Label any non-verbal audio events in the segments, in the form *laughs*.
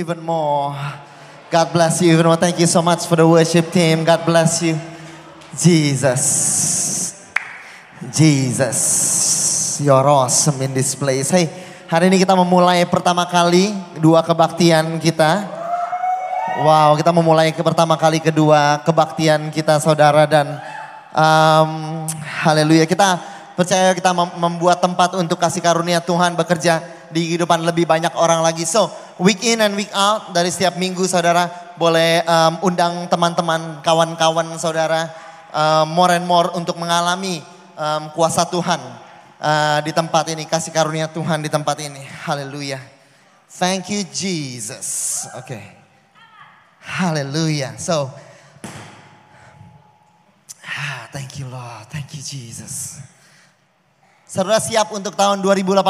Even more. God bless you even more. Thank you so much for the worship team. God bless you. Jesus. Jesus. You're awesome in this place. Hey, hari ini kita memulai pertama kali dua kebaktian kita. Wow, kita memulai ke pertama kali kedua kebaktian kita saudara dan um, haleluya. Kita percaya kita mem- membuat tempat untuk kasih karunia Tuhan bekerja di kehidupan lebih banyak orang lagi. So, week in and week out dari setiap minggu saudara boleh um, undang teman-teman, kawan-kawan saudara um, more and more untuk mengalami um, kuasa Tuhan uh, di tempat ini, kasih karunia Tuhan di tempat ini. Haleluya. Thank you Jesus. Oke. Haleluya. So, ah, thank you Lord, thank you Jesus. Saudara siap untuk tahun 2018?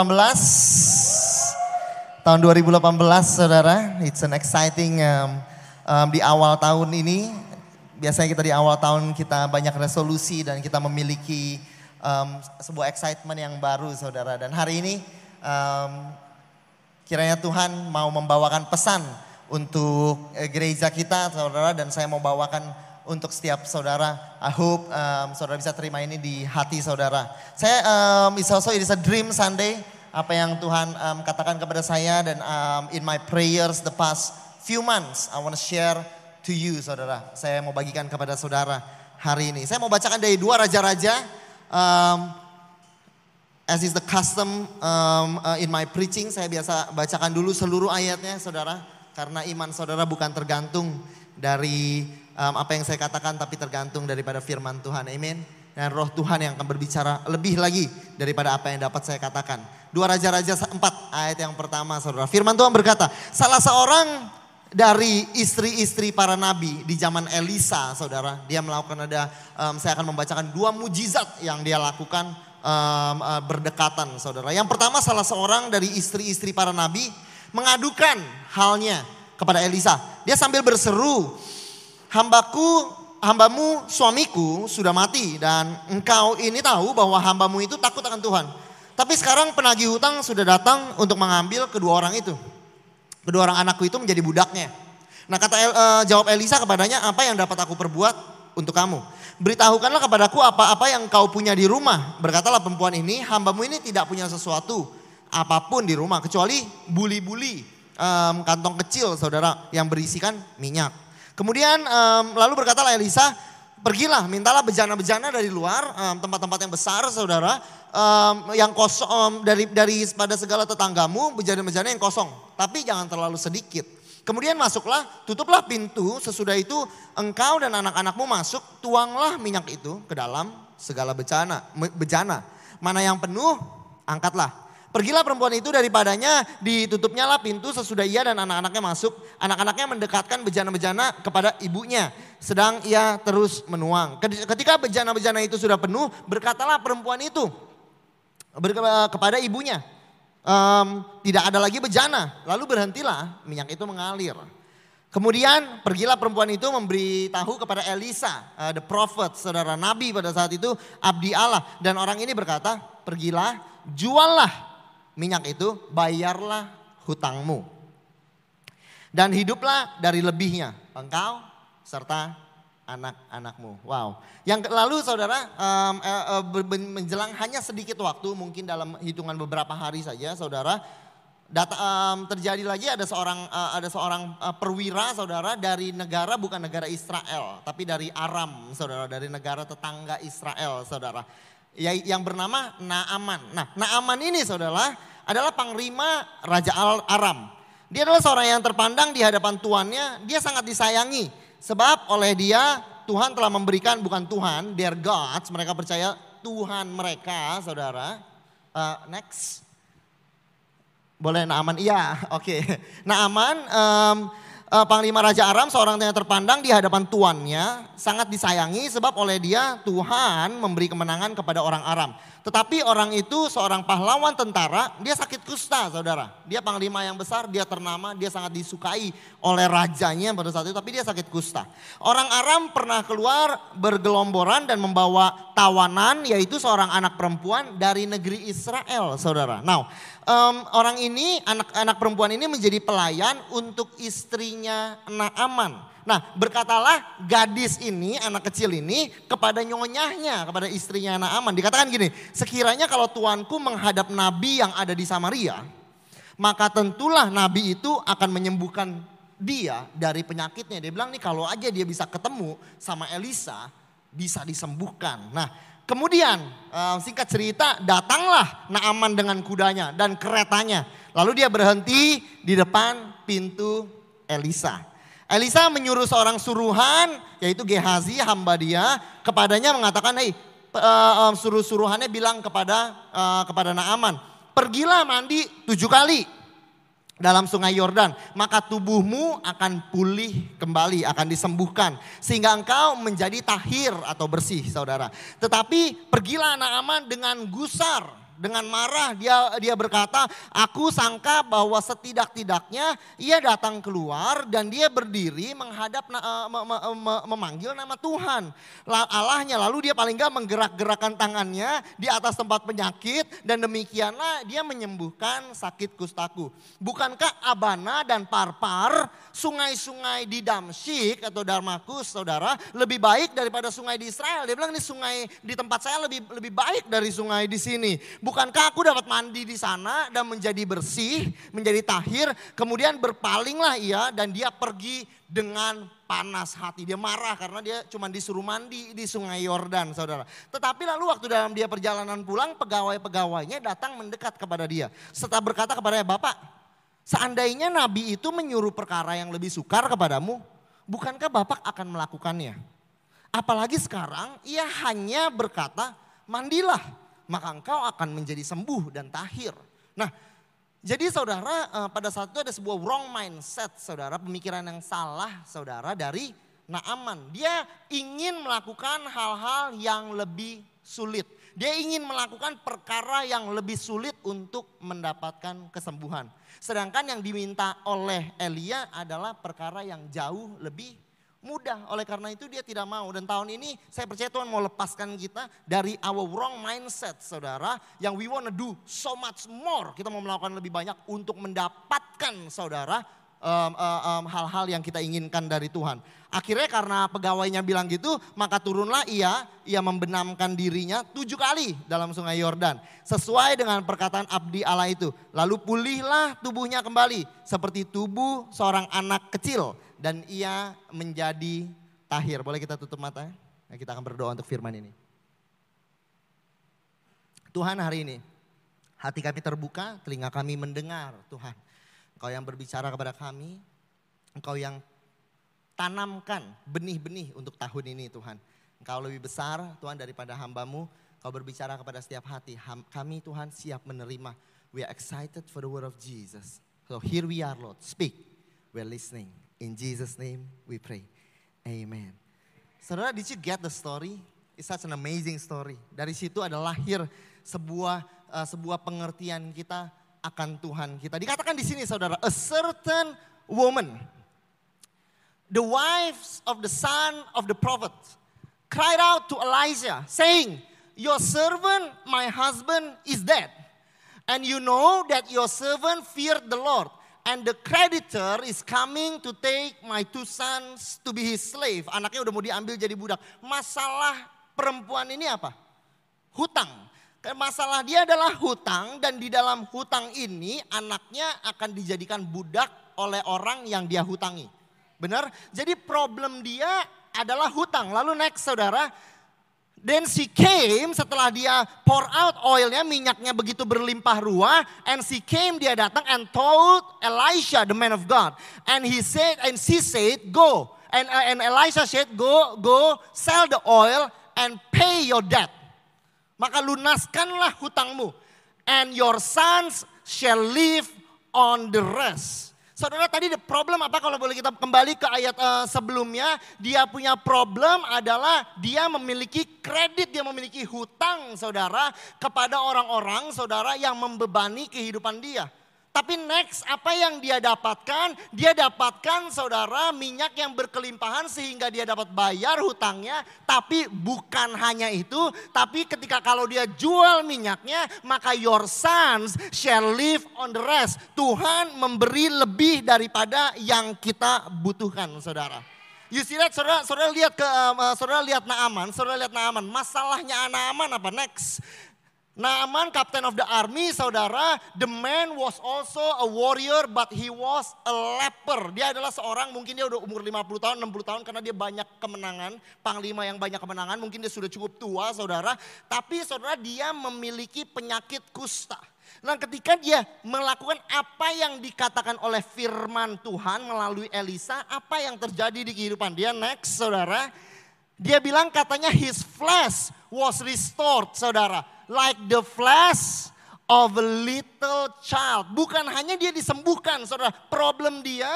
Tahun 2018 saudara, it's an exciting um, um, di awal tahun ini. Biasanya kita di awal tahun kita banyak resolusi dan kita memiliki um, sebuah excitement yang baru saudara. Dan hari ini um, kiranya Tuhan mau membawakan pesan untuk eh, gereja kita saudara dan saya mau bawakan untuk setiap saudara. I hope um, saudara bisa terima ini di hati saudara. Saya um, it's also it is a dream Sunday apa yang Tuhan um, katakan kepada saya dan um, in my prayers the past few months I want to share to you saudara. Saya mau bagikan kepada saudara hari ini. Saya mau bacakan dari dua raja-raja um, as is the custom um, uh, in my preaching, saya biasa bacakan dulu seluruh ayatnya, saudara, karena iman saudara bukan tergantung dari um, apa yang saya katakan, tapi tergantung daripada firman Tuhan. Amin. Dan roh Tuhan yang akan berbicara lebih lagi daripada apa yang dapat saya katakan. Dua Raja-Raja 4 ayat yang pertama saudara. Firman Tuhan berkata, salah seorang dari istri-istri para nabi di zaman Elisa, saudara. Dia melakukan ada, um, saya akan membacakan dua mujizat yang dia lakukan um, uh, berdekatan, saudara. Yang pertama, salah seorang dari istri-istri para nabi mengadukan halnya kepada Elisa. Dia sambil berseru, hambaku, hambamu, suamiku sudah mati dan engkau ini tahu bahwa hambamu itu takut akan Tuhan. Tapi sekarang penagih hutang sudah datang untuk mengambil kedua orang itu. Kedua orang anakku itu menjadi budaknya. Nah kata El- eh, jawab Elisa kepadanya, apa yang dapat aku perbuat untuk kamu? Beritahukanlah kepadaku apa-apa yang kau punya di rumah. Berkatalah perempuan ini, hambamu ini tidak punya sesuatu apa pun di rumah. Kecuali buli-buli em, kantong kecil saudara yang berisikan minyak. Kemudian em, lalu berkatalah Elisa, pergilah mintalah bejana-bejana dari luar, em, tempat-tempat yang besar saudara. em, yang kosong em, dari dari pada segala tetanggamu bejana-bejana yang kosong. Tapi jangan terlalu sedikit. Kemudian masuklah tutuplah pintu sesudah itu engkau dan anak-anakmu masuk tuanglah minyak itu ke dalam segala bejana bejana. Mana yang penuh angkatlah Pergilah perempuan itu daripadanya, ditutupnya lah pintu sesudah ia dan anak-anaknya masuk. Anak-anaknya mendekatkan bejana-bejana kepada ibunya. Sedang ia terus menuang. Ketika bejana-bejana itu sudah penuh, berkatalah perempuan itu kepada ibunya. "Em, tidak ada lagi bejana. Lalu berhentilah minyak itu mengalir. Kemudian pergilah perempuan itu memberitahu kepada Elisa, eh, the prophet, saudara nabi pada saat itu, abdi Allah. Dan orang ini berkata, pergilah, juallah minyak itu, bayarlah hutangmu. Dan hiduplah dari lebihnya, engkau serta anak-anakmu. Wow. Yang lalu saudara, eh, ber- ber- menjelang hanya sedikit waktu, mungkin dalam hitungan beberapa hari saja saudara, data, em, terjadi lagi ada seorang eh, ada seorang eh, perwira saudara dari negara bukan negara Israel, tapi dari Aram saudara, dari negara tetangga Israel saudara. Ya, yang bernama Naaman. Nah, Naaman ini saudara adalah panglima Raja Al Aram. Dia adalah seorang yang terpandang di hadapan tuannya, dia sangat disayangi. Sebab oleh dia Tuhan telah memberikan bukan Tuhan, their gods, mereka percaya Tuhan mereka, saudara. Uh, next. Boleh Naaman? Iya, *laughs* oke. Naaman, um, uh, Panglima Raja Aram seorang yang terpandang di hadapan tuannya. Sangat disayangi sebab oleh dia Tuhan memberi kemenangan kepada orang Aram. Tetapi orang itu seorang pahlawan tentara, dia sakit kusta saudara. Dia panglima yang besar, dia ternama, dia sangat disukai oleh rajanya pada saat itu. Tapi dia sakit kusta. Orang Aram pernah keluar bergelomboran dan membawa tawanan yaitu seorang anak perempuan dari negeri Israel saudara. Now um, orang ini, anak-anak perempuan ini menjadi pelayan untuk istrinya Naaman. Nah berkatalah gadis ini, anak kecil ini kepada nyonyahnya, kepada istrinya Naaman. Dikatakan gini, sekiranya kalau tuanku menghadap nabi yang ada di Samaria, maka tentulah nabi itu akan menyembuhkan dia dari penyakitnya. Dia bilang nih kalau aja dia bisa ketemu sama Elisa, bisa disembuhkan. Nah kemudian eh, singkat cerita datanglah Naaman dengan kudanya dan keretanya. Lalu dia berhenti di depan pintu Elisa. Elisa menyuruh seorang suruhan yaitu Gehazi hamba dia kepadanya mengatakan, "Hei, uh, suruh-suruhannya bilang kepada uh, kepada Naaman, pergilah mandi tujuh kali dalam sungai Yordan, maka tubuhmu akan pulih kembali, akan disembuhkan. Sehingga engkau menjadi tahir atau bersih saudara. Tetapi pergilah Naaman dengan gusar dengan marah dia dia berkata, "Aku sangka bahwa setidak-tidaknya ia datang keluar dan dia berdiri menghadap me, me, me, memanggil nama Tuhan. Allahnya lalu dia paling enggak menggerak-gerakkan tangannya di atas tempat penyakit dan demikianlah dia menyembuhkan sakit kustaku. Bukankah Abana dan Parpar, sungai-sungai di Damsyik atau Darmakus, Saudara, lebih baik daripada sungai di Israel? Dia bilang ini sungai di tempat saya lebih lebih baik dari sungai di sini. Bukankah aku dapat mandi di sana dan menjadi bersih, menjadi tahir. Kemudian berpalinglah ia dan dia pergi dengan panas hati. Dia marah karena dia cuma disuruh mandi di sungai Yordan saudara. Tetapi lalu waktu dalam dia perjalanan pulang pegawai-pegawainya datang mendekat kepada dia. Setelah berkata kepadanya, Bapak seandainya Nabi itu menyuruh perkara yang lebih sukar kepadamu, bukankah Bapak akan melakukannya? Apalagi sekarang ia hanya berkata, mandilah maka engkau akan menjadi sembuh dan tahir. Nah, jadi saudara eh, pada saat itu ada sebuah wrong mindset saudara, pemikiran yang salah saudara dari Naaman. Dia ingin melakukan hal-hal yang lebih sulit. Dia ingin melakukan perkara yang lebih sulit untuk mendapatkan kesembuhan. Sedangkan yang diminta oleh Elia adalah perkara yang jauh lebih mudah. Oleh karena itu dia tidak mau. Dan tahun ini saya percaya Tuhan mau lepaskan kita dari our wrong mindset saudara. Yang we wanna do so much more. Kita mau melakukan lebih banyak untuk mendapatkan saudara hal-hal um, um, hal yang kita inginkan dari Tuhan. Akhirnya karena pegawainya bilang gitu, maka turunlah ia, ia membenamkan dirinya tujuh kali dalam sungai Yordan. Sesuai dengan perkataan abdi Allah itu. Lalu pulihlah tubuhnya kembali seperti tubuh seorang anak kecil dan ia menjadi tahir. Boleh kita tutup mata? Nah, kita akan berdoa untuk firman ini. Tuhan hari ini, hati kami terbuka, telinga kami mendengar Tuhan. Engkau yang berbicara kepada kami, Engkau yang tanamkan benih-benih untuk tahun ini Tuhan. Engkau lebih besar Tuhan daripada hambamu, Engkau berbicara kepada setiap hati. Kami Tuhan siap menerima. We are excited for the word of Jesus. So here we are Lord, speak. We're listening. In Jesus name we pray. Amen. Saudara, did you get the story? It's such an amazing story. Dari situ ada lahir sebuah uh, sebuah pengertian kita akan Tuhan kita. Dikatakan di sini saudara, a certain woman, the wives of the son of the prophet, cried out to Elijah, saying, Your servant, my husband, is dead. And you know that your servant feared the Lord and the creditor is coming to take my two sons to be his slave. Anaknya udah mau diambil jadi budak. Masalah perempuan ini apa? Hutang. Masalah dia adalah hutang dan di dalam hutang ini anaknya akan dijadikan budak oleh orang yang dia hutangi. Benar? Jadi problem dia adalah hutang. Lalu next saudara, Then she came setelah dia pour out oilnya, minyaknya begitu berlimpah ruah. And she came, dia datang and told Elisha, the man of God. And he said, and she said, go. And, uh, and Elisha said, go, go, sell the oil and pay your debt. Maka lunaskanlah hutangmu. And your sons shall live on the rest. Saudara tadi the problem apa kalau boleh kita kembali ke ayat uh, sebelumnya. Dia punya problem adalah dia memiliki kredit, dia memiliki hutang saudara kepada orang-orang saudara yang membebani kehidupan dia. Tapi next apa yang dia dapatkan? Dia dapatkan saudara minyak yang berkelimpahan sehingga dia dapat bayar hutangnya. Tapi bukan hanya itu. Tapi ketika kalau dia jual minyaknya maka your sons shall live on the rest. Tuhan memberi lebih daripada yang kita butuhkan saudara. You see that, saudara, saudara lihat ke, uh, saudara lihat Naaman, saudara lihat Naaman. Masalahnya Naaman apa? Next, Naaman, captain of the army, saudara, the man was also a warrior but he was a leper. Dia adalah seorang, mungkin dia udah umur 50 tahun, 60 tahun karena dia banyak kemenangan, panglima yang banyak kemenangan, mungkin dia sudah cukup tua saudara. Tapi saudara dia memiliki penyakit kusta. Nah ketika dia melakukan apa yang dikatakan oleh firman Tuhan melalui Elisa, apa yang terjadi di kehidupan dia? Next saudara, dia bilang katanya his flesh was restored saudara. Like the flesh of a little child. Bukan hanya dia disembuhkan, saudara. Problem dia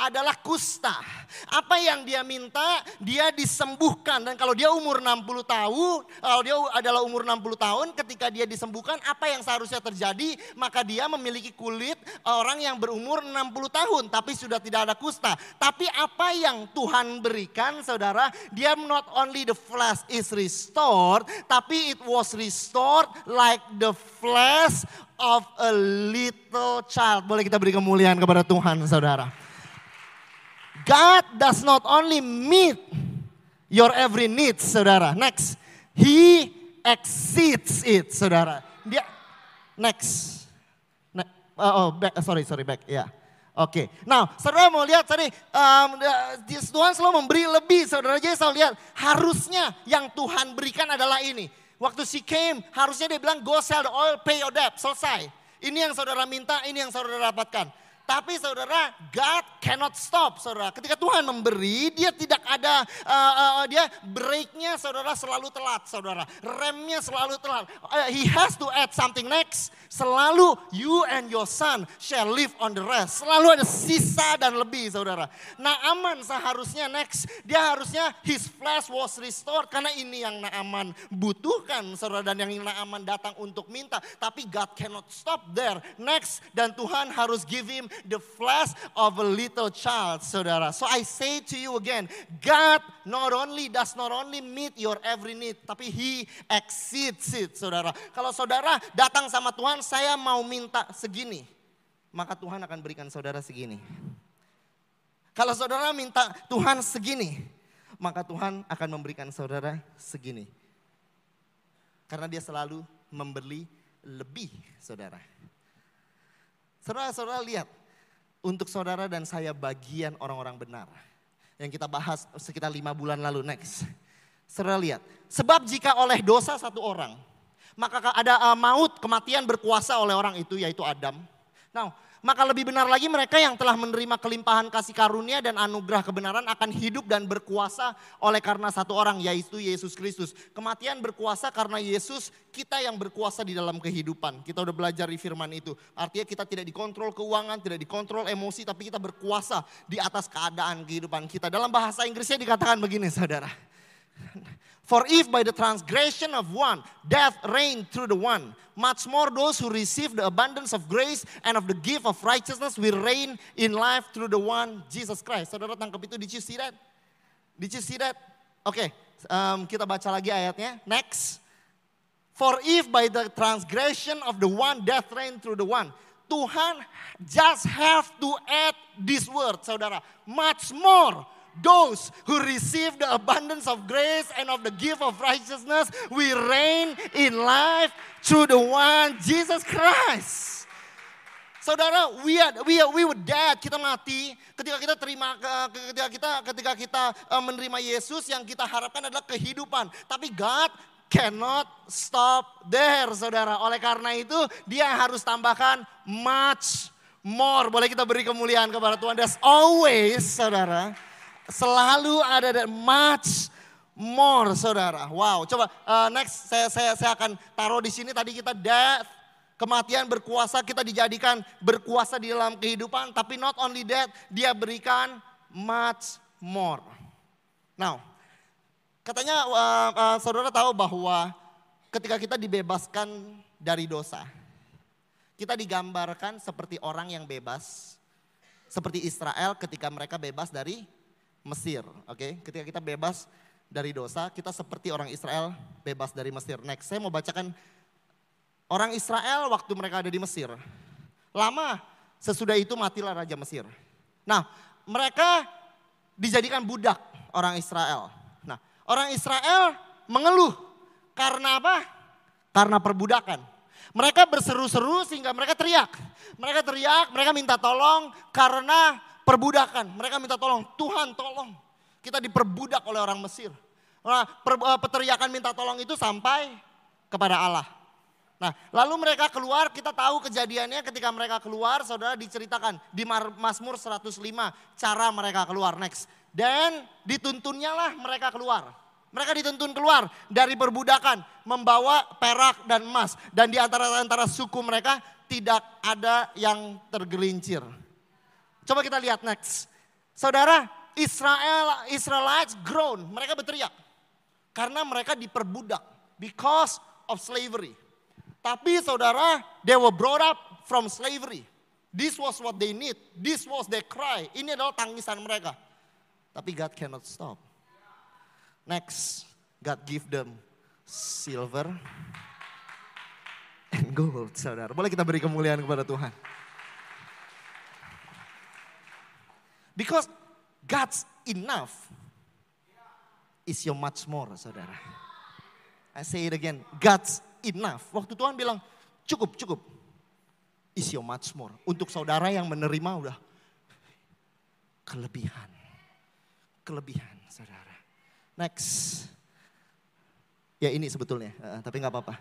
adalah kusta. Apa yang dia minta, dia disembuhkan. Dan kalau dia umur 60 tahun, kalau dia adalah umur 60 tahun, ketika dia disembuhkan, apa yang seharusnya terjadi? Maka dia memiliki kulit orang yang berumur 60 tahun, tapi sudah tidak ada kusta. Tapi apa yang Tuhan berikan, saudara, dia not only the flesh is restored, tapi it was restored like the flesh of a little child. Boleh kita beri kemuliaan kepada Tuhan saudara. God does not only meet your every need saudara. Next. He exceeds it saudara. Dia next. Ne- oh, oh back, sorry sorry back ya. Yeah. Oke, okay. nah saudara mau lihat tadi um, Tuhan selalu memberi lebih saudara. Jadi saya lihat harusnya yang Tuhan berikan adalah ini. Waktu she came, harusnya dia bilang go sell the oil, pay your debt, selesai. Ini yang saudara minta, ini yang saudara dapatkan. Tapi saudara, God cannot stop saudara. Ketika Tuhan memberi, dia tidak ada, uh, uh, dia breaknya saudara selalu telat saudara. Remnya selalu telat. Uh, he has to add something next. Selalu you and your son shall live on the rest. Selalu ada sisa dan lebih saudara. Nah aman seharusnya next. Dia harusnya his flesh was restored. Karena ini yang Naaman butuhkan saudara. Dan yang Naaman datang untuk minta. Tapi God cannot stop there. Next dan Tuhan harus give him the flesh of a little child, saudara. So I say to you again, God not only does not only meet your every need, tapi He exceeds it, saudara. Kalau saudara datang sama Tuhan, saya mau minta segini, maka Tuhan akan berikan saudara segini. Kalau saudara minta Tuhan segini, maka Tuhan akan memberikan saudara segini. Karena dia selalu memberi lebih, saudara. Saudara-saudara lihat, untuk saudara dan saya bagian orang-orang benar. Yang kita bahas sekitar lima bulan lalu next. Saudara lihat, sebab jika oleh dosa satu orang, maka ada uh, maut, kematian berkuasa oleh orang itu yaitu Adam. Nah, maka lebih benar lagi mereka yang telah menerima kelimpahan kasih karunia dan anugerah kebenaran akan hidup dan berkuasa oleh karena satu orang yaitu Yesus Kristus. Kematian berkuasa karena Yesus kita yang berkuasa di dalam kehidupan. Kita udah belajar di firman itu. Artinya kita tidak dikontrol keuangan, tidak dikontrol emosi tapi kita berkuasa di atas keadaan kehidupan kita. Dalam bahasa Inggrisnya dikatakan begini saudara. For if by the transgression of one death reigned through the one, much more those who receive the abundance of grace and of the gift of righteousness will reign in life through the one Jesus Christ. Saudara tangkap itu, did you see that? Did you see that? Oke, okay, um, kita baca lagi ayatnya. Next. For if by the transgression of the one death reigned through the one, Tuhan just have to add this word, saudara. Much more those who receive the abundance of grace and of the gift of righteousness, we reign in life through the one Jesus Christ. Saudara, we are, we are, we were dead, kita mati ketika kita terima ketika kita ketika kita uh, menerima Yesus yang kita harapkan adalah kehidupan. Tapi God cannot stop there, Saudara. Oleh karena itu, dia harus tambahkan much more. Boleh kita beri kemuliaan kepada Tuhan. There's always, Saudara, Selalu ada dan much more saudara. Wow, coba uh, next saya saya saya akan taruh di sini tadi kita death, Kematian berkuasa kita dijadikan berkuasa di dalam kehidupan. Tapi not only that, dia berikan much more. Now, katanya uh, uh, saudara tahu bahwa ketika kita dibebaskan dari dosa. Kita digambarkan seperti orang yang bebas. Seperti Israel ketika mereka bebas dari Mesir. Oke, okay? ketika kita bebas dari dosa, kita seperti orang Israel bebas dari Mesir. Next, saya mau bacakan Orang Israel waktu mereka ada di Mesir. Lama sesudah itu matilah Raja Mesir. Nah mereka dijadikan budak orang Israel. Nah orang Israel mengeluh karena apa? Karena perbudakan. Mereka berseru-seru sehingga mereka teriak. Mereka teriak, mereka minta tolong karena perbudakan. Mereka minta tolong, Tuhan tolong. Kita diperbudak oleh orang Mesir. Nah, eh, peteriakan minta tolong itu sampai kepada Allah. Nah, lalu mereka keluar, kita tahu kejadiannya ketika mereka keluar, saudara diceritakan di Mazmur 105 cara mereka keluar. Next. Dan dituntunnya lah mereka keluar. Mereka dituntun keluar dari perbudakan, membawa perak dan emas. Dan di antara antara suku mereka tidak ada yang tergelincir. Coba kita lihat next. Saudara, Israel Israelites groan, mereka berteriak. Karena mereka diperbudak because of slavery. Tapi saudara, they were brought up from slavery. This was what they need. This was their cry. Ini adalah tangisan mereka. Tapi God cannot stop. Next, God give them silver and gold, saudara. Boleh kita beri kemuliaan kepada Tuhan. Because God's enough is your much more, saudara. I say it again. God's enough. Waktu Tuhan bilang cukup, cukup. Is your much more. Untuk saudara yang menerima udah kelebihan. Kelebihan saudara. Next. Ya ini sebetulnya, uh, tapi nggak apa-apa.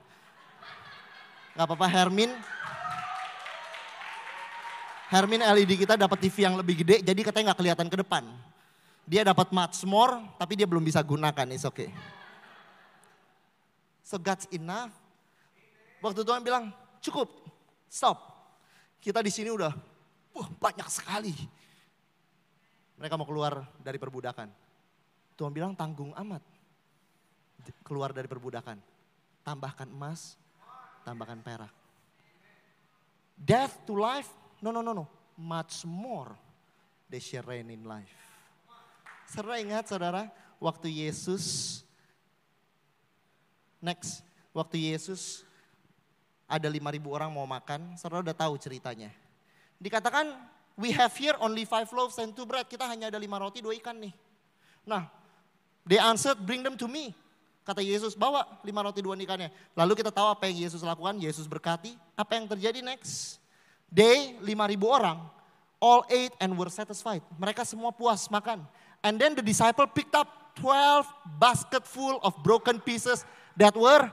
Nggak apa-apa Hermin. Hermin LED kita dapat TV yang lebih gede, jadi katanya nggak kelihatan ke depan. Dia dapat much more, tapi dia belum bisa gunakan, it's okay. So God's enough, Waktu Tuhan bilang, cukup, stop. Kita di sini udah wah, banyak sekali. Mereka mau keluar dari perbudakan. Tuhan bilang tanggung amat. Keluar dari perbudakan. Tambahkan emas, tambahkan perak. Death to life, no no no no. Much more they shall reign in life. Saudara ingat saudara, waktu Yesus, next, waktu Yesus ada 5.000 orang mau makan, saudara udah tahu ceritanya. Dikatakan, we have here only five loaves and two bread. Kita hanya ada lima roti, dua ikan nih. Nah, they answered, bring them to me. Kata Yesus, bawa lima roti dua ikannya. Lalu kita tahu apa yang Yesus lakukan, Yesus berkati. Apa yang terjadi next? They, lima ribu orang, all ate and were satisfied. Mereka semua puas makan. And then the disciple picked up 12 basket full of broken pieces that were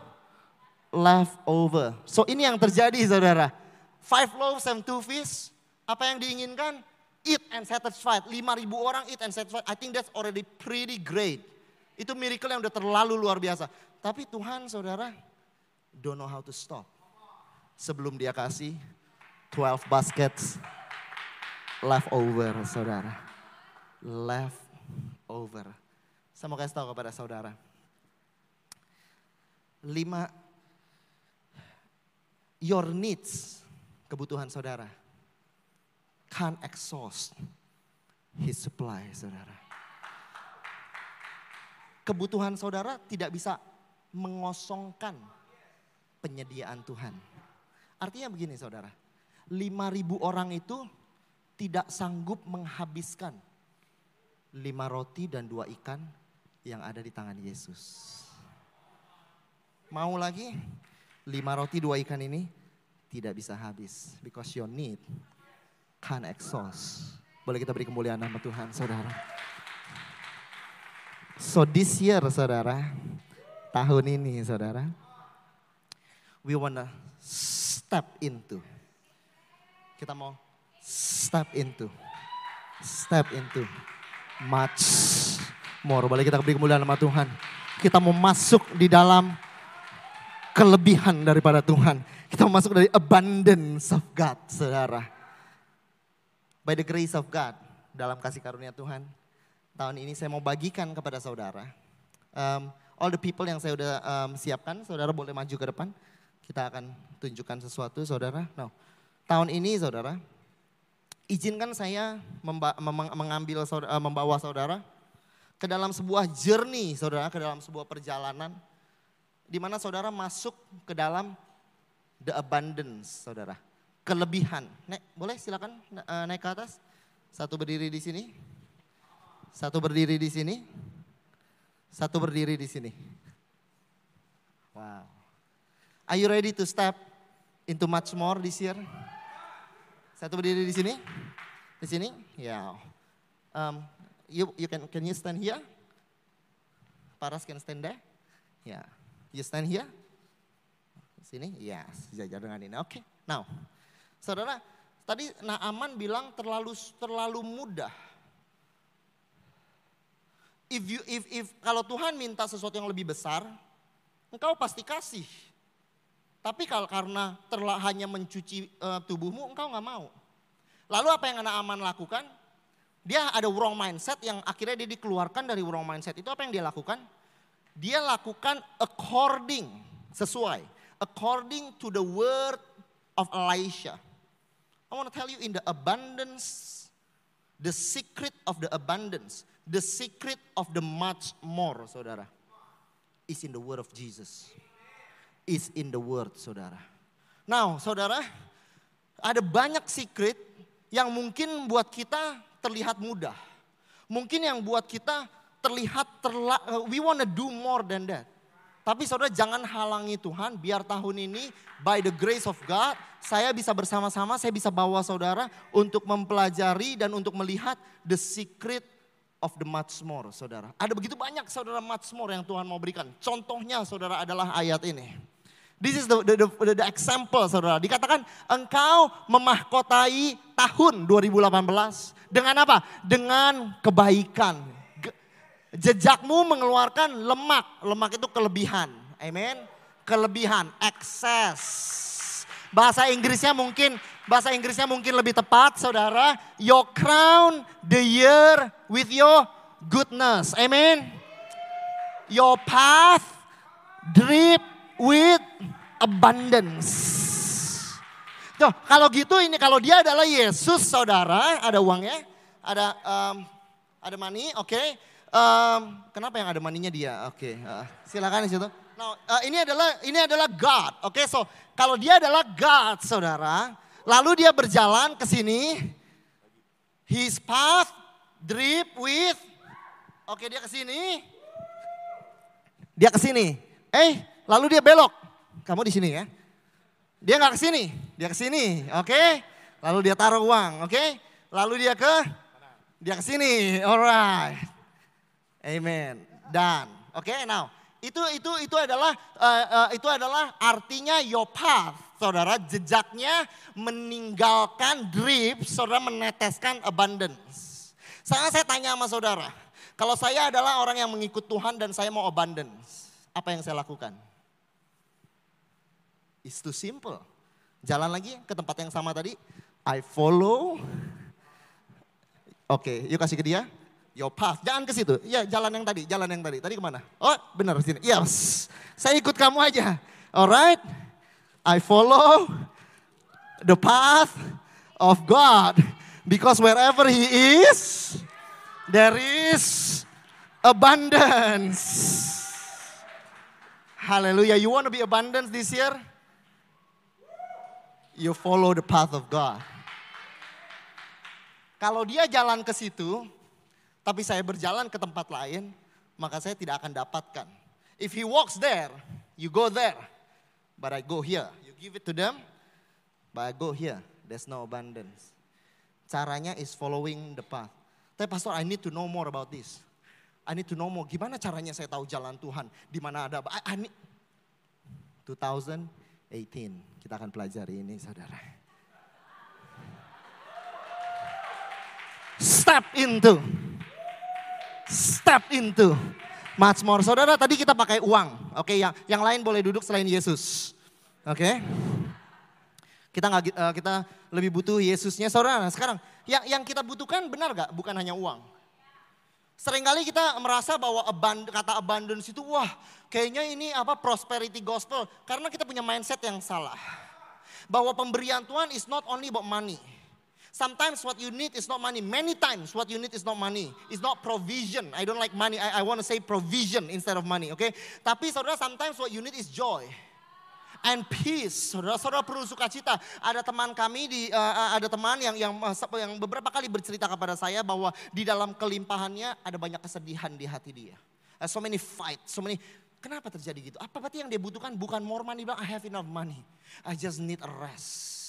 leftover. So ini yang terjadi saudara. Five loaves and two fish. Apa yang diinginkan? Eat and satisfied. Lima ribu orang eat and satisfied. I think that's already pretty great. Itu miracle yang udah terlalu luar biasa. Tapi Tuhan saudara don't know how to stop. Sebelum dia kasih 12 baskets leftover saudara. Leftover. Saya mau kasih tahu kepada saudara. Lima your needs, kebutuhan saudara, can't exhaust his supply, saudara. Kebutuhan saudara tidak bisa mengosongkan penyediaan Tuhan. Artinya begini saudara, 5000 orang itu tidak sanggup menghabiskan lima roti dan dua ikan yang ada di tangan Yesus. Mau lagi? lima roti dua ikan ini tidak bisa habis. Because your need can't exhaust. Boleh kita beri kemuliaan nama Tuhan saudara. So this year saudara, tahun ini saudara, we wanna step into. Kita mau step into. Step into much more. Boleh kita beri kemuliaan nama Tuhan. Kita mau masuk di dalam kelebihan daripada Tuhan. Kita masuk dari abundance of God, saudara. By the grace of God, dalam kasih karunia Tuhan, tahun ini saya mau bagikan kepada saudara. Um, all the people yang saya udah um, siapkan, saudara boleh maju ke depan. Kita akan tunjukkan sesuatu, saudara. No. Tahun ini, saudara, izinkan saya mengambil saudara, uh, membawa saudara ke dalam sebuah journey, saudara, ke dalam sebuah perjalanan di mana saudara masuk ke dalam the abundance, saudara. Kelebihan. Nek, boleh silakan uh, naik ke atas. Satu berdiri di sini. Satu berdiri di sini. Satu berdiri di sini. Wow. Are you ready to step into much more this year? Satu berdiri di sini. Di sini? Ya. Um, you you can can you stand here? Paras can stand there? Ya. Yeah. You stand here? Sini? Yes, sejajar dengan ini. Oke. Okay. Now, saudara, tadi Naaman bilang terlalu terlalu mudah. If you if if kalau Tuhan minta sesuatu yang lebih besar, engkau pasti kasih. Tapi kalau karena terlah hanya mencuci uh, tubuhmu, engkau nggak mau. Lalu apa yang Naaman lakukan? Dia ada wrong mindset yang akhirnya dia dikeluarkan dari wrong mindset. Itu apa yang dia lakukan? dia lakukan according, sesuai, according to the word of Elisha. I want to tell you in the abundance, the secret of the abundance, the secret of the much more, saudara, is in the word of Jesus. Is in the word, saudara. Now, saudara, ada banyak secret yang mungkin buat kita terlihat mudah. Mungkin yang buat kita terlihat terla, uh, we want to do more than that. Tapi saudara jangan halangi Tuhan biar tahun ini by the grace of God saya bisa bersama-sama, saya bisa bawa saudara untuk mempelajari dan untuk melihat the secret of the much more saudara. Ada begitu banyak saudara much more yang Tuhan mau berikan. Contohnya saudara adalah ayat ini. This is the, the, the, the example saudara. Dikatakan engkau memahkotai tahun 2018 dengan apa? Dengan kebaikan Jejakmu mengeluarkan lemak. Lemak itu kelebihan. Amen. Kelebihan, excess. Bahasa Inggrisnya mungkin bahasa Inggrisnya mungkin lebih tepat, Saudara. Your crown the year with your goodness. Amen. Your path drip with abundance. Tuh, kalau gitu ini kalau dia adalah Yesus, Saudara, ada uangnya, ada um, ada money, oke. Okay Um, kenapa yang ada maninya dia? Oke, okay, uh, silakan di situ. Nah, uh, ini adalah ini adalah God. Oke, okay, so kalau dia adalah God, saudara, lalu dia berjalan ke sini, his path drip with, oke okay, dia ke sini, dia ke sini. Eh, lalu dia belok. Kamu di sini ya? Dia nggak ke sini, dia ke sini, oke? Okay? Lalu dia taruh uang, oke? Okay? Lalu dia ke, dia ke sini, alright. Amen. Dan, oke, okay, now itu itu itu adalah uh, uh, itu adalah artinya your path, saudara. Jejaknya meninggalkan drip, saudara meneteskan abundance. Sekarang saya tanya sama saudara, kalau saya adalah orang yang mengikut Tuhan dan saya mau abundance, apa yang saya lakukan? It's too simple. Jalan lagi ke tempat yang sama tadi. I follow. Oke, okay, yuk kasih ke dia. Your path, jangan ke situ. Ya, jalan yang tadi, jalan yang tadi. Tadi ke mana? Oh, benar sini. Yes, saya ikut kamu aja. Alright, I follow the path of God because wherever He is, there is abundance. Hallelujah. You want to be abundance this year? You follow the path of God. Kalau dia jalan ke situ, tapi saya berjalan ke tempat lain, maka saya tidak akan dapatkan. If he walks there, you go there. But I go here. You give it to them, but I go here. There's no abundance. Caranya is following the path. Tapi pastor, I need to know more about this. I need to know more. Gimana caranya saya tahu jalan Tuhan? Di mana ada? I, I need, 2018 kita akan pelajari ini saudara. Step into step into Much more. Saudara, tadi kita pakai uang. Oke, yang yang lain boleh duduk selain Yesus. Oke. Kita nggak uh, kita lebih butuh Yesusnya. Saudara, nah sekarang yang yang kita butuhkan benar gak? Bukan hanya uang. Seringkali kita merasa bahwa abund, kata abundance itu wah kayaknya ini apa prosperity gospel karena kita punya mindset yang salah. Bahwa pemberian Tuhan is not only about money. Sometimes what you need is not money. Many times what you need is not money. It's not provision. I don't like money. I, I want to say provision instead of money. Okay? Tapi saudara, sometimes what you need is joy and peace. Saudara-saudara perlu sukacita. Ada teman kami di uh, ada teman yang yang yang beberapa kali bercerita kepada saya bahwa di dalam kelimpahannya ada banyak kesedihan di hati dia. Uh, so many fight, so many Kenapa terjadi gitu? Apa berarti yang dia butuhkan bukan more money, bilang I have enough money. I just need a rest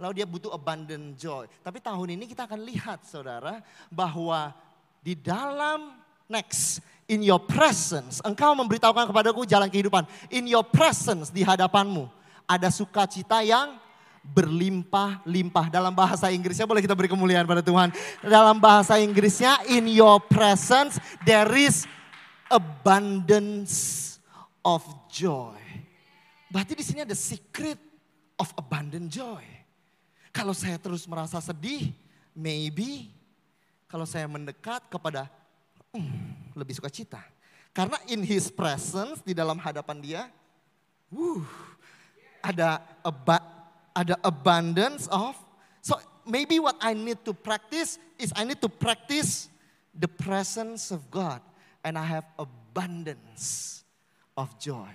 lalu dia butuh abundant joy. Tapi tahun ini kita akan lihat saudara bahwa di dalam next in your presence engkau memberitahukan kepadaku jalan kehidupan. In your presence di hadapanmu ada sukacita yang berlimpah-limpah. Dalam bahasa Inggrisnya boleh kita beri kemuliaan pada Tuhan. Dalam bahasa Inggrisnya in your presence there is abundance of joy. Berarti di sini ada secret of abundant joy. Kalau saya terus merasa sedih, maybe kalau saya mendekat kepada hmm, lebih suka cita. Karena in his presence, di dalam hadapan dia, wuh, ada aba, ada abundance of, so maybe what I need to practice is I need to practice the presence of God. And I have abundance of joy.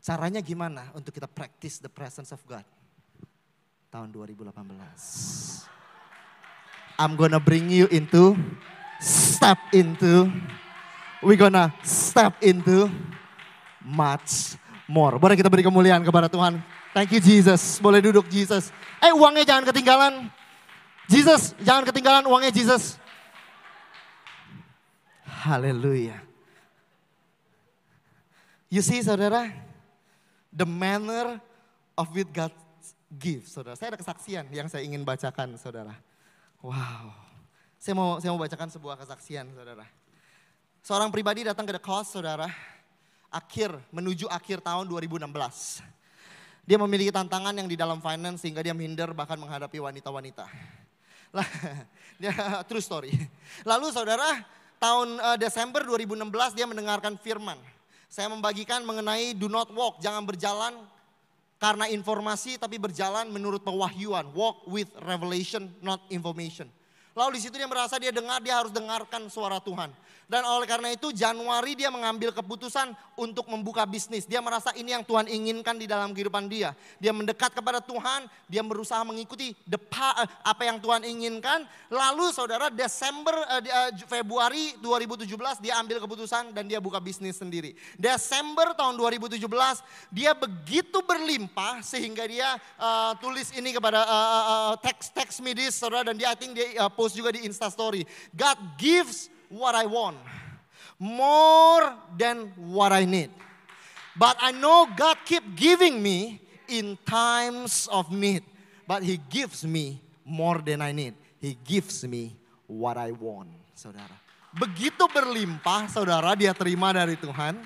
Caranya gimana untuk kita practice the presence of God? tahun 2018. I'm gonna bring you into, step into, we gonna step into much more. Boleh kita beri kemuliaan kepada Tuhan. Thank you Jesus. Boleh duduk Jesus. Eh uangnya jangan ketinggalan. Jesus, jangan ketinggalan uangnya Jesus. Haleluya. You see saudara, the manner of which God give, saudara. Saya ada kesaksian yang saya ingin bacakan, saudara. Wow. Saya mau saya mau bacakan sebuah kesaksian, saudara. Seorang pribadi datang ke The Cross, saudara. Akhir, menuju akhir tahun 2016. Dia memiliki tantangan yang di dalam finance sehingga dia minder bahkan menghadapi wanita-wanita. Lah, *laughs* dia true story. Lalu saudara, tahun uh, Desember 2016 dia mendengarkan firman. Saya membagikan mengenai do not walk, jangan berjalan karena informasi tapi berjalan menurut pewahyuan. Walk with revelation, not information. Lalu di situ dia merasa dia dengar, dia harus dengarkan suara Tuhan. Dan oleh karena itu Januari dia mengambil keputusan untuk membuka bisnis. Dia merasa ini yang Tuhan inginkan di dalam kehidupan dia. Dia mendekat kepada Tuhan, dia berusaha mengikuti eh, apa yang Tuhan inginkan. Lalu saudara Desember uh, Februari 2017 dia ambil keputusan dan dia buka bisnis sendiri. Desember tahun 2017 dia begitu berlimpah sehingga dia uh, tulis ini kepada uh, uh, text text me this saudara dan dia I think dia uh, post juga di Insta story. God gives what I want more than what I need. But I know God keep giving me in times of need. But he gives me more than I need. He gives me what I want, saudara. Begitu berlimpah, saudara, dia terima dari Tuhan.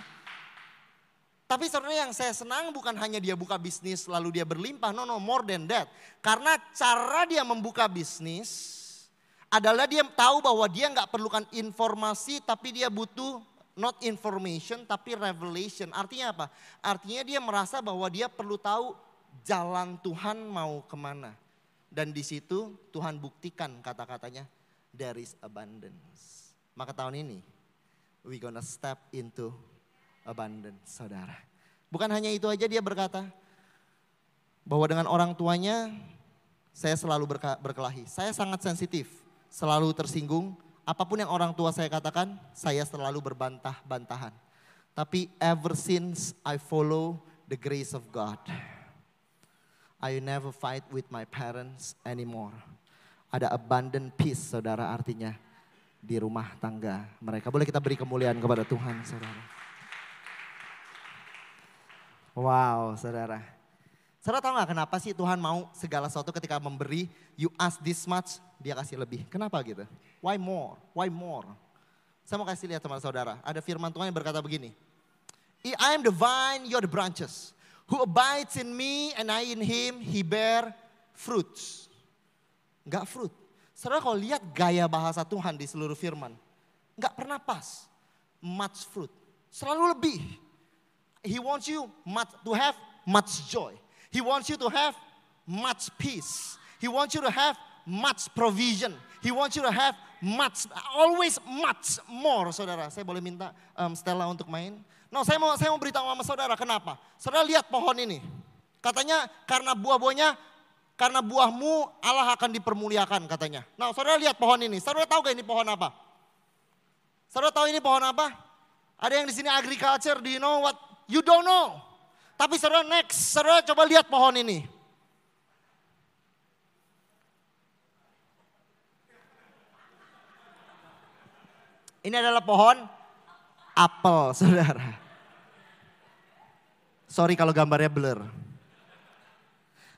Tapi saudara yang saya senang bukan hanya dia buka bisnis lalu dia berlimpah. No, no, more than that. Karena cara dia membuka bisnis, adalah dia tahu bahwa dia nggak perlukan informasi tapi dia butuh not information tapi revelation. Artinya apa? Artinya dia merasa bahwa dia perlu tahu jalan Tuhan mau ke mana. Dan di situ Tuhan buktikan kata-katanya there is abundance. Maka tahun ini we gonna step into abundance saudara. Bukan hanya itu aja dia berkata bahwa dengan orang tuanya saya selalu berkelahi. Saya sangat sensitif selalu tersinggung. Apa pun yang orang tua saya katakan, saya selalu berbantah-bantahan. Tapi ever since I follow the grace of God, I never fight with my parents anymore. Ada abundant peace, saudara, artinya di rumah tangga mereka. Boleh kita beri kemuliaan kepada Tuhan, saudara. Wow, saudara. Saudara tahu gak kenapa sih Tuhan mau segala sesuatu ketika memberi, you ask this much, dia kasih lebih. Kenapa gitu? Why more? Why more? Saya mau kasih lihat sama saudara. Ada firman Tuhan yang berkata begini. I am the vine, you are the branches. Who abides in me and I in him, he bear fruits. Enggak fruit. Saudara kalau lihat gaya bahasa Tuhan di seluruh firman. Enggak pernah pas. Much fruit. Selalu lebih. He wants you to have much joy. He wants you to have much peace. He wants you to have much provision. He wants you to have much, always much more, saudara. Saya boleh minta um, Stella untuk main? No, saya mau saya mau beritahu sama saudara kenapa. Saudara lihat pohon ini. Katanya karena buah-buahnya, karena buahmu Allah akan dipermuliakan katanya. Nah, saudara lihat pohon ini. Saudara tahu gak ini pohon apa? Saudara tahu ini pohon apa? Ada yang di sini agriculture, do you know what? You don't know. Tapi saudara next, saudara coba lihat pohon ini. Ini adalah pohon apel, saudara. Sorry kalau gambarnya blur.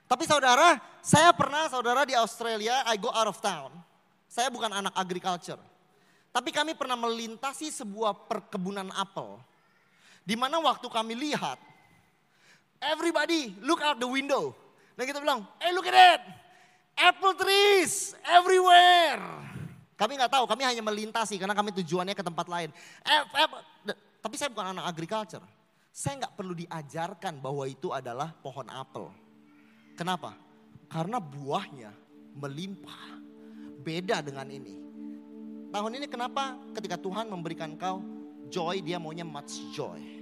Tapi saudara, saya pernah saudara di Australia, I go out of town. Saya bukan anak agriculture. Tapi kami pernah melintasi sebuah perkebunan apel. Di mana waktu kami lihat, everybody look out the window. Dan kita bilang, hey look at it, apple trees everywhere. Kami nggak tahu, kami hanya melintasi karena kami tujuannya ke tempat lain. Eh, eh, tapi saya bukan anak agriculture. Saya nggak perlu diajarkan bahwa itu adalah pohon apel. Kenapa? Karena buahnya melimpah. Beda dengan ini. Tahun ini kenapa ketika Tuhan memberikan kau joy, dia maunya much joy.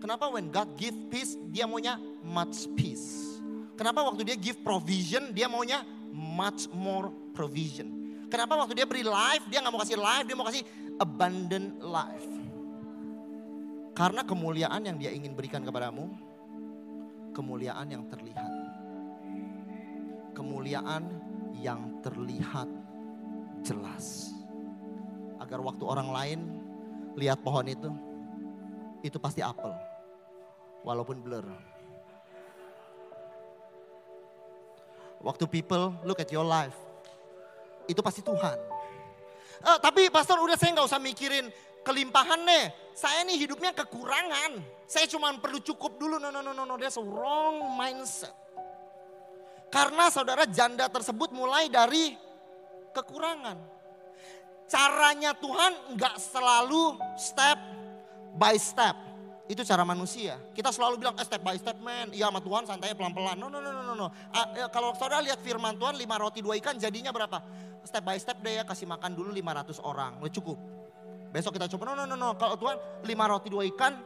Kenapa when God give peace, dia maunya much peace. Kenapa waktu dia give provision, dia maunya much more provision. Kenapa waktu dia beri life, dia nggak mau kasih life, dia mau kasih abundant life. Karena kemuliaan yang dia ingin berikan kepadamu, kemuliaan yang terlihat. Kemuliaan yang terlihat jelas. Agar waktu orang lain lihat pohon itu, itu pasti apel. Walaupun blur. Waktu people look at your life, itu pasti Tuhan. Uh, tapi pastor udah saya nggak usah mikirin kelimpahan nih. Saya nih hidupnya kekurangan. Saya cuma perlu cukup dulu. No, no, no, no, no. That's wrong mindset. Karena saudara janda tersebut mulai dari kekurangan. Caranya Tuhan nggak selalu step by step. Itu cara manusia. Kita selalu bilang eh, step by step man. Iya sama Tuhan santai pelan-pelan. No, no, no, no, no. Uh, kalau saudara lihat firman Tuhan lima roti dua ikan jadinya berapa? Step by step deh ya kasih makan dulu 500 orang. Udah cukup. Besok kita coba. No, no, no, no. Kalau Tuhan lima roti dua ikan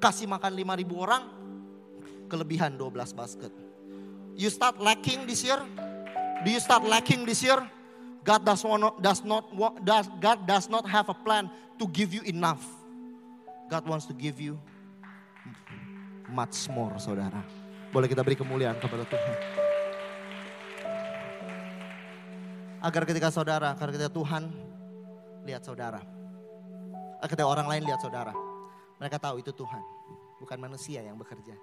kasih makan 5000 orang. Kelebihan 12 basket. You start lacking this year? Do you start lacking this year? God does not, does not does, God does not have a plan to give you enough. God wants to give you much more saudara. Boleh kita beri kemuliaan kepada Tuhan. Agar ketika saudara, agar ketika Tuhan lihat saudara. Agar ketika orang lain lihat saudara. Mereka tahu itu Tuhan, bukan manusia yang bekerja.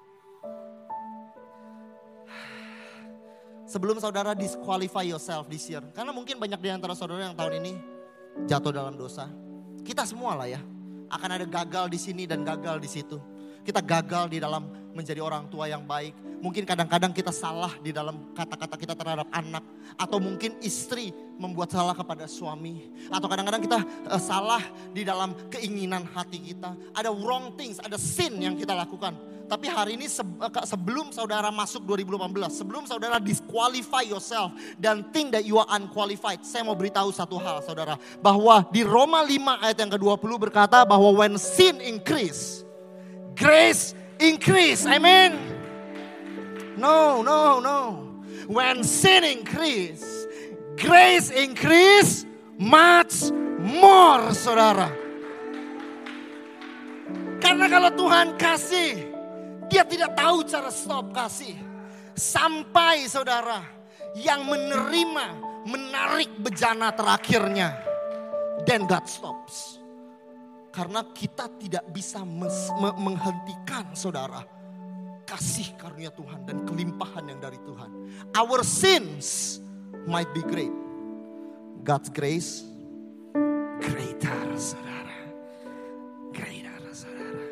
Sebelum saudara disqualify yourself this year. Karena mungkin banyak di antara saudara yang tahun ini jatuh dalam dosa. Kita semua lah ya. Akan ada gagal di sini dan gagal di situ kita gagal di dalam menjadi orang tua yang baik. Mungkin kadang-kadang kita salah di dalam kata-kata kita terhadap anak. Atau mungkin istri membuat salah kepada suami. Atau kadang-kadang kita uh, salah di dalam keinginan hati kita. Ada wrong things, ada sin yang kita lakukan. Tapi hari ini eh, sebelum saudara masuk 2018, sebelum saudara disqualify yourself dan think that you are unqualified, saya mau beritahu satu hal saudara, bahwa di Roma 5 ayat yang ke-20 berkata bahwa when sin increase, grace increase. Amen. No, no, no. When sin increase, grace increase much more, saudara. Karena kalau Tuhan kasih, dia tidak tahu cara stop kasih. Sampai saudara yang menerima, menarik bejana terakhirnya. Then God stops. Karena kita tidak bisa menghentikan saudara kasih karunia Tuhan dan kelimpahan yang dari Tuhan. Our sins might be great. God's grace greater saudara. Greater saudara.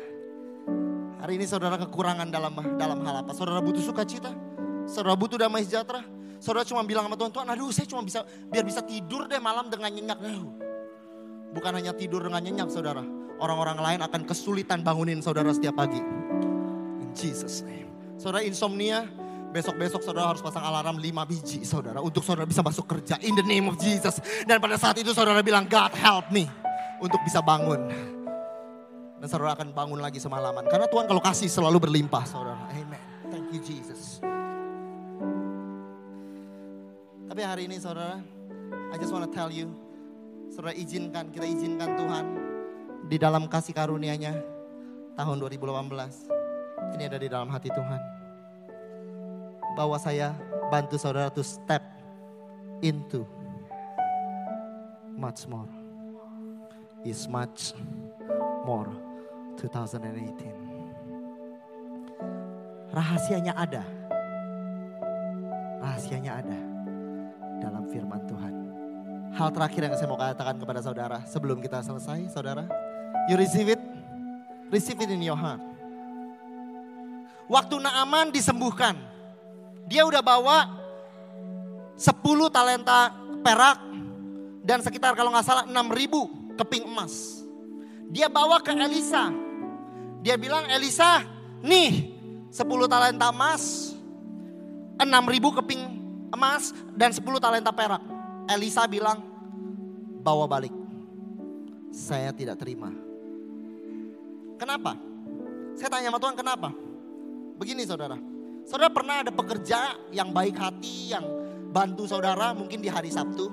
Hari ini saudara kekurangan dalam dalam hal apa? Saudara butuh sukacita? Saudara butuh damai sejahtera? Saudara cuma bilang sama Tuhan, Tuhan aduh saya cuma bisa biar bisa tidur deh malam dengan nyenyak. Aduh, Bukan hanya tidur dengan nyenyak saudara. Orang-orang lain akan kesulitan bangunin saudara setiap pagi. In Jesus name. Saudara insomnia, besok-besok saudara harus pasang alarm 5 biji saudara. Untuk saudara bisa masuk kerja in the name of Jesus. Dan pada saat itu saudara bilang, God help me. Untuk bisa bangun. Dan saudara akan bangun lagi semalaman. Karena Tuhan kalau kasih selalu berlimpah saudara. Amen. Thank you Jesus. Tapi hari ini saudara, I just want to tell you, saudara izinkan, kita izinkan Tuhan di dalam kasih karunia-Nya tahun 2018. Ini ada di dalam hati Tuhan. Bahwa saya bantu saudara to step into much more. Is much more 2018. Rahasianya ada. Rahasianya ada dalam firman Tuhan. Hal terakhir yang saya mau katakan kepada saudara sebelum kita selesai, saudara. You receive it, receive it in your heart. Waktu Naaman disembuhkan, dia udah bawa 10 talenta perak dan sekitar kalau nggak salah 6 ribu keping emas. Dia bawa ke Elisa. Dia bilang, Elisa, nih 10 talenta emas, 6 ribu keping emas dan 10 talenta perak. Elisa bilang, bawa balik. Saya tidak terima. Kenapa? Saya tanya sama Tuhan kenapa? Begini saudara. Saudara pernah ada pekerja yang baik hati, yang bantu saudara mungkin di hari Sabtu.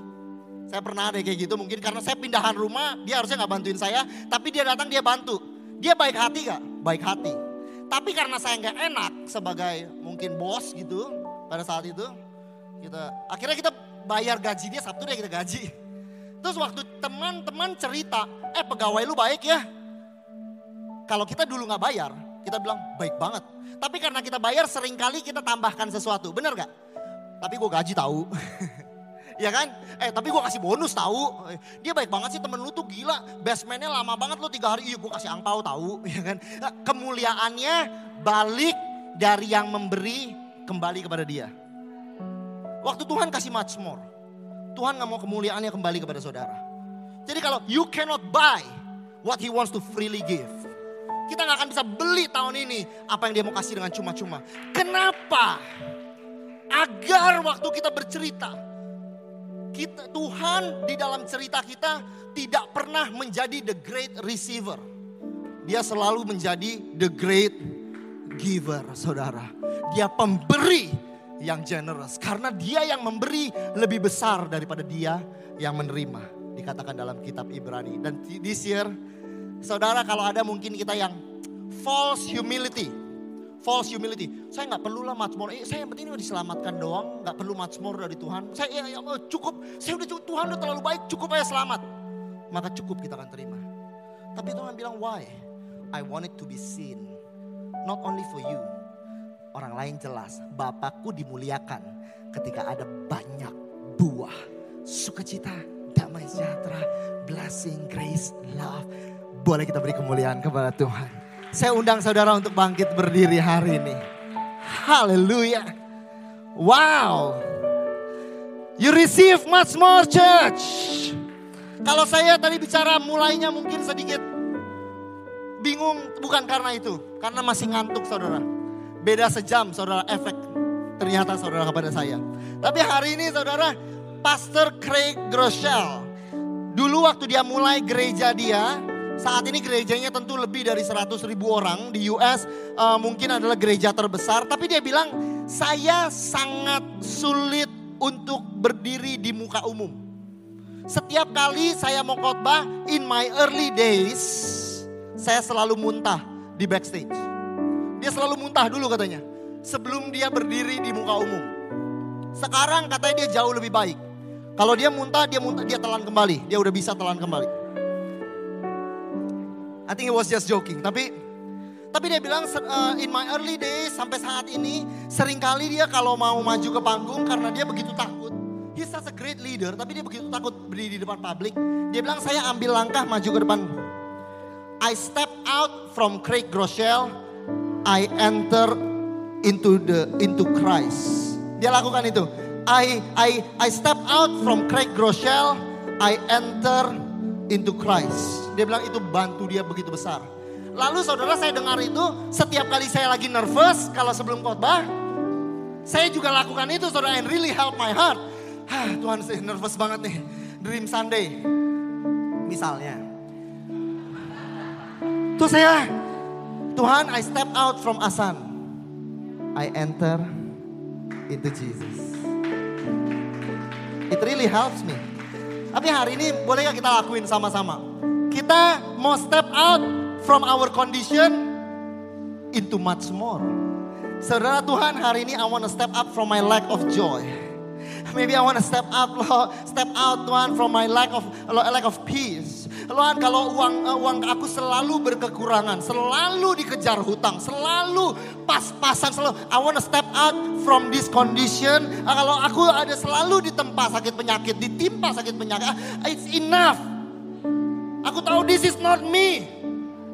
Saya pernah ada kayak gitu mungkin karena saya pindahan rumah, dia harusnya nggak bantuin saya. Tapi dia datang dia bantu. Dia baik hati gak? Baik hati. Tapi karena saya nggak enak sebagai mungkin bos gitu pada saat itu, kita akhirnya kita bayar gaji dia Sabtu deh kita gaji. Terus waktu teman-teman cerita, eh pegawai lu baik ya. Kalau kita dulu nggak bayar, kita bilang baik banget. Tapi karena kita bayar sering kali kita tambahkan sesuatu, bener gak? Tapi gue gaji tahu. *laughs* ya kan? Eh tapi gue kasih bonus tahu. Dia baik banget sih temen lu tuh gila. Bestmannya lama banget lu tiga hari. Iya gue kasih angpau tahu. *laughs* Ya kan? Nah, kemuliaannya balik dari yang memberi kembali kepada dia. Waktu Tuhan kasih much more. Tuhan gak mau kemuliaannya kembali kepada saudara. Jadi kalau you cannot buy what he wants to freely give. Kita gak akan bisa beli tahun ini apa yang dia mau kasih dengan cuma-cuma. Kenapa? Agar waktu kita bercerita. Kita, Tuhan di dalam cerita kita tidak pernah menjadi the great receiver. Dia selalu menjadi the great giver saudara. Dia pemberi yang generous. Karena dia yang memberi lebih besar daripada dia yang menerima. Dikatakan dalam kitab Ibrani. Dan this year, saudara kalau ada mungkin kita yang false humility. False humility. Saya nggak perlu lah much more. Eh, saya yang penting udah diselamatkan doang. Nggak perlu much more dari Tuhan. Saya ya, ya, oh, cukup. Saya udah cukup. Tuhan udah terlalu baik. Cukup aja selamat. Maka cukup kita akan terima. Tapi Tuhan bilang why? I want it to be seen. Not only for you, orang lain jelas Bapakku dimuliakan ketika ada banyak buah sukacita, damai sejahtera, blessing, grace, love. Boleh kita beri kemuliaan kepada Tuhan. Saya undang saudara untuk bangkit berdiri hari ini. Haleluya. Wow. You receive much more church. Kalau saya tadi bicara mulainya mungkin sedikit bingung bukan karena itu. Karena masih ngantuk saudara. Beda sejam saudara efek ternyata saudara kepada saya. Tapi hari ini saudara Pastor Craig Groeschel. Dulu waktu dia mulai gereja dia, saat ini gerejanya tentu lebih dari 100 ribu orang di US. Uh, eh, mungkin adalah gereja terbesar. Tapi dia bilang, saya sangat sulit untuk berdiri di muka umum. Setiap kali saya mau khotbah, in my early days, saya selalu muntah di backstage. Dia selalu muntah dulu katanya. Sebelum dia berdiri di muka umum. Sekarang katanya dia jauh lebih baik. Kalau dia muntah, dia muntah, dia telan kembali. Dia udah bisa telan kembali. I think he was just joking. Tapi tapi dia bilang uh, in my early days sampai saat ini sering kali dia kalau mau maju ke panggung karena dia begitu takut. He's such a great leader tapi dia begitu takut berdiri di depan publik. Dia bilang saya ambil langkah maju ke depan. I step out from Craig Groeschel I enter into the into Christ. Dia lakukan itu. I I I step out from Craig Groeschel, I enter into Christ. Dia bilang itu bantu dia begitu besar. Lalu saudara saya dengar itu setiap kali saya lagi nervous kalau sebelum khotbah, saya juga lakukan itu saudara and really help my heart. Hah, Tuhan saya nervous banget nih. Dream Sunday. Misalnya. Tuh saya, Tuhan I step out from Asan. I enter into Jesus. It really helps me. Tapi hari ini boleh gak kita lakuin sama-sama? Kita mau step out from our condition into much more. Saudara Tuhan hari ini I want to step up from my lack of joy. Maybe I want to step up, *laughs* Lord, step out Tuhan from my lack of lack of peace. Tuhan kalau uang uh, uang aku selalu berkekurangan, selalu dikejar hutang, selalu pas-pasan, selalu I want to step out from this condition. Uh, kalau aku ada selalu ditempa sakit penyakit, ditimpa sakit penyakit, it's enough. Aku tahu this is not me.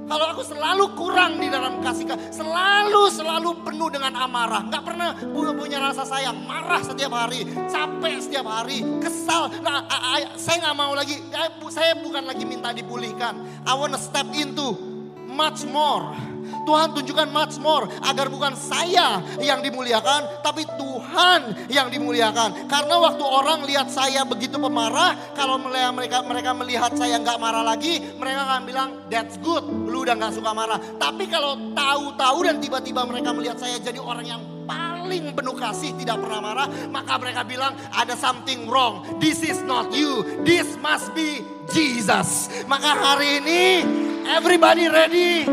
Kalau aku selalu kurang di dalam kasih, selalu selalu penuh dengan amarah, nggak pernah punya, rasa sayang, marah setiap hari, capek setiap hari, kesal. Nah, saya nggak mau lagi, saya bukan lagi minta dipulihkan. I wanna step into much more. Tuhan tunjukkan much more agar bukan saya yang dimuliakan tapi Tuhan yang dimuliakan. Karena waktu orang lihat saya begitu pemarah, kalau mereka mereka melihat saya nggak marah lagi, mereka akan bilang that's good, lu udah nggak suka marah. Tapi kalau tahu-tahu dan tiba-tiba mereka melihat saya jadi orang yang paling penuh kasih, tidak pernah marah, maka mereka bilang ada something wrong. This is not you. This must be Jesus. Maka hari ini everybody ready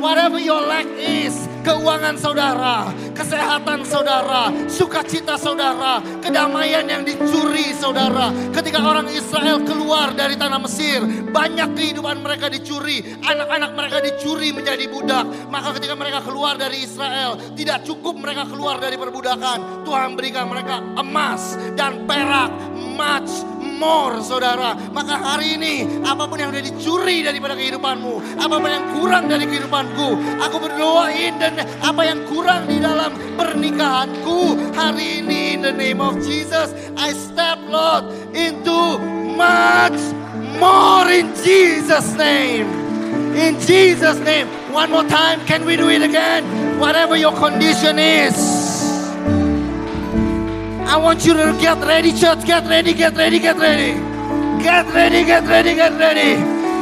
Whatever your lack is, keuangan saudara, kesehatan saudara, sukacita saudara, kedamaian yang dicuri saudara. Ketika orang Israel keluar dari tanah Mesir, banyak kehidupan mereka dicuri, anak-anak mereka dicuri menjadi budak. Maka ketika mereka keluar dari Israel, tidak cukup mereka keluar dari perbudakan. Tuhan berikan mereka emas dan perak, much more saudara. Maka hari ini apa pun yang sudah dicuri daripada kehidupanmu. Apa pun yang kurang dari kehidupanku. Aku berdoain dan apa yang kurang di dalam pernikahanku. Hari ini in the name of Jesus. I step Lord into much more in Jesus name. In Jesus name. One more time. Can we do it again? Whatever your condition is. I want you to get ready, church. Get ready, get ready, get ready. Get ready, get ready, get ready.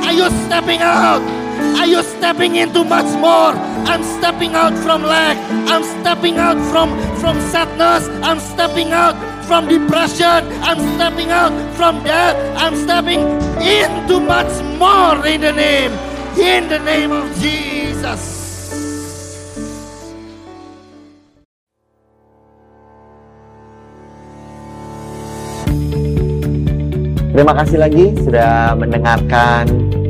Are you stepping out? Are you stepping into much more? I'm stepping out from lack. I'm stepping out from, from sadness. I'm stepping out from depression. I'm stepping out from death. I'm stepping into much more in the name, in the name of Jesus. Terima kasih lagi sudah mendengarkan